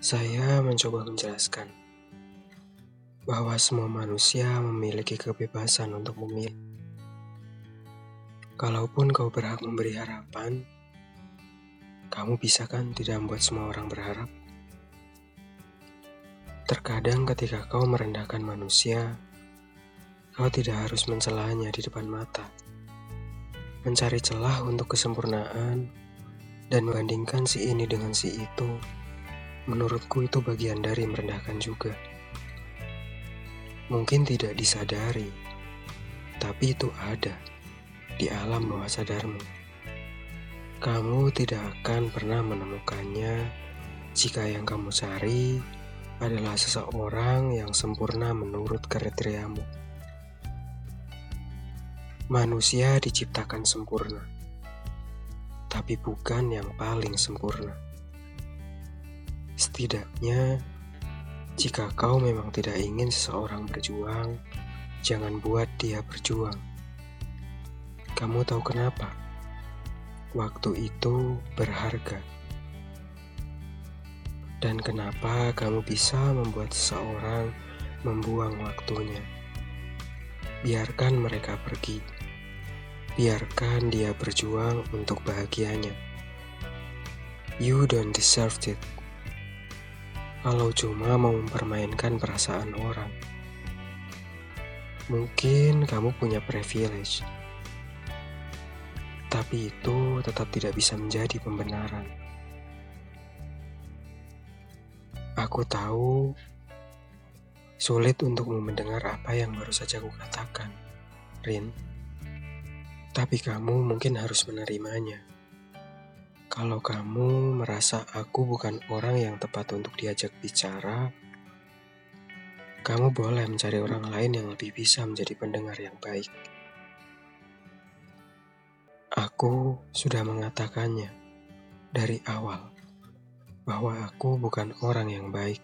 Saya mencoba menjelaskan bahwa semua manusia memiliki kebebasan untuk memilih. Kalaupun kau berhak memberi harapan, kamu bisa kan tidak membuat semua orang berharap? Terkadang ketika kau merendahkan manusia, kau tidak harus mencelanya di depan mata. Mencari celah untuk kesempurnaan dan membandingkan si ini dengan si itu Menurutku itu bagian dari merendahkan juga. Mungkin tidak disadari, tapi itu ada di alam bawah sadarmu. Kamu tidak akan pernah menemukannya jika yang kamu cari adalah seseorang yang sempurna menurut kriteriamu. Manusia diciptakan sempurna, tapi bukan yang paling sempurna. Setidaknya, jika kau memang tidak ingin seseorang berjuang, jangan buat dia berjuang. Kamu tahu kenapa? Waktu itu berharga. Dan kenapa kamu bisa membuat seseorang membuang waktunya? Biarkan mereka pergi. Biarkan dia berjuang untuk bahagianya. You don't deserve it kalau cuma mau mempermainkan perasaan orang. Mungkin kamu punya privilege, tapi itu tetap tidak bisa menjadi pembenaran. Aku tahu sulit untukmu mendengar apa yang baru saja aku katakan, Rin. Tapi kamu mungkin harus menerimanya. Kalau kamu merasa aku bukan orang yang tepat untuk diajak bicara, kamu boleh mencari orang lain yang lebih bisa menjadi pendengar yang baik. Aku sudah mengatakannya dari awal bahwa aku bukan orang yang baik.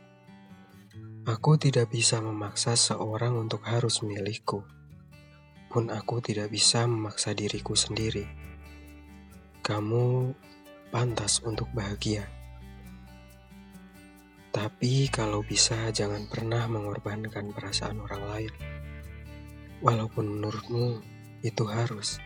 Aku tidak bisa memaksa seorang untuk harus milikku, pun aku tidak bisa memaksa diriku sendiri. Kamu pantas untuk bahagia. Tapi kalau bisa jangan pernah mengorbankan perasaan orang lain. Walaupun menurutmu itu harus.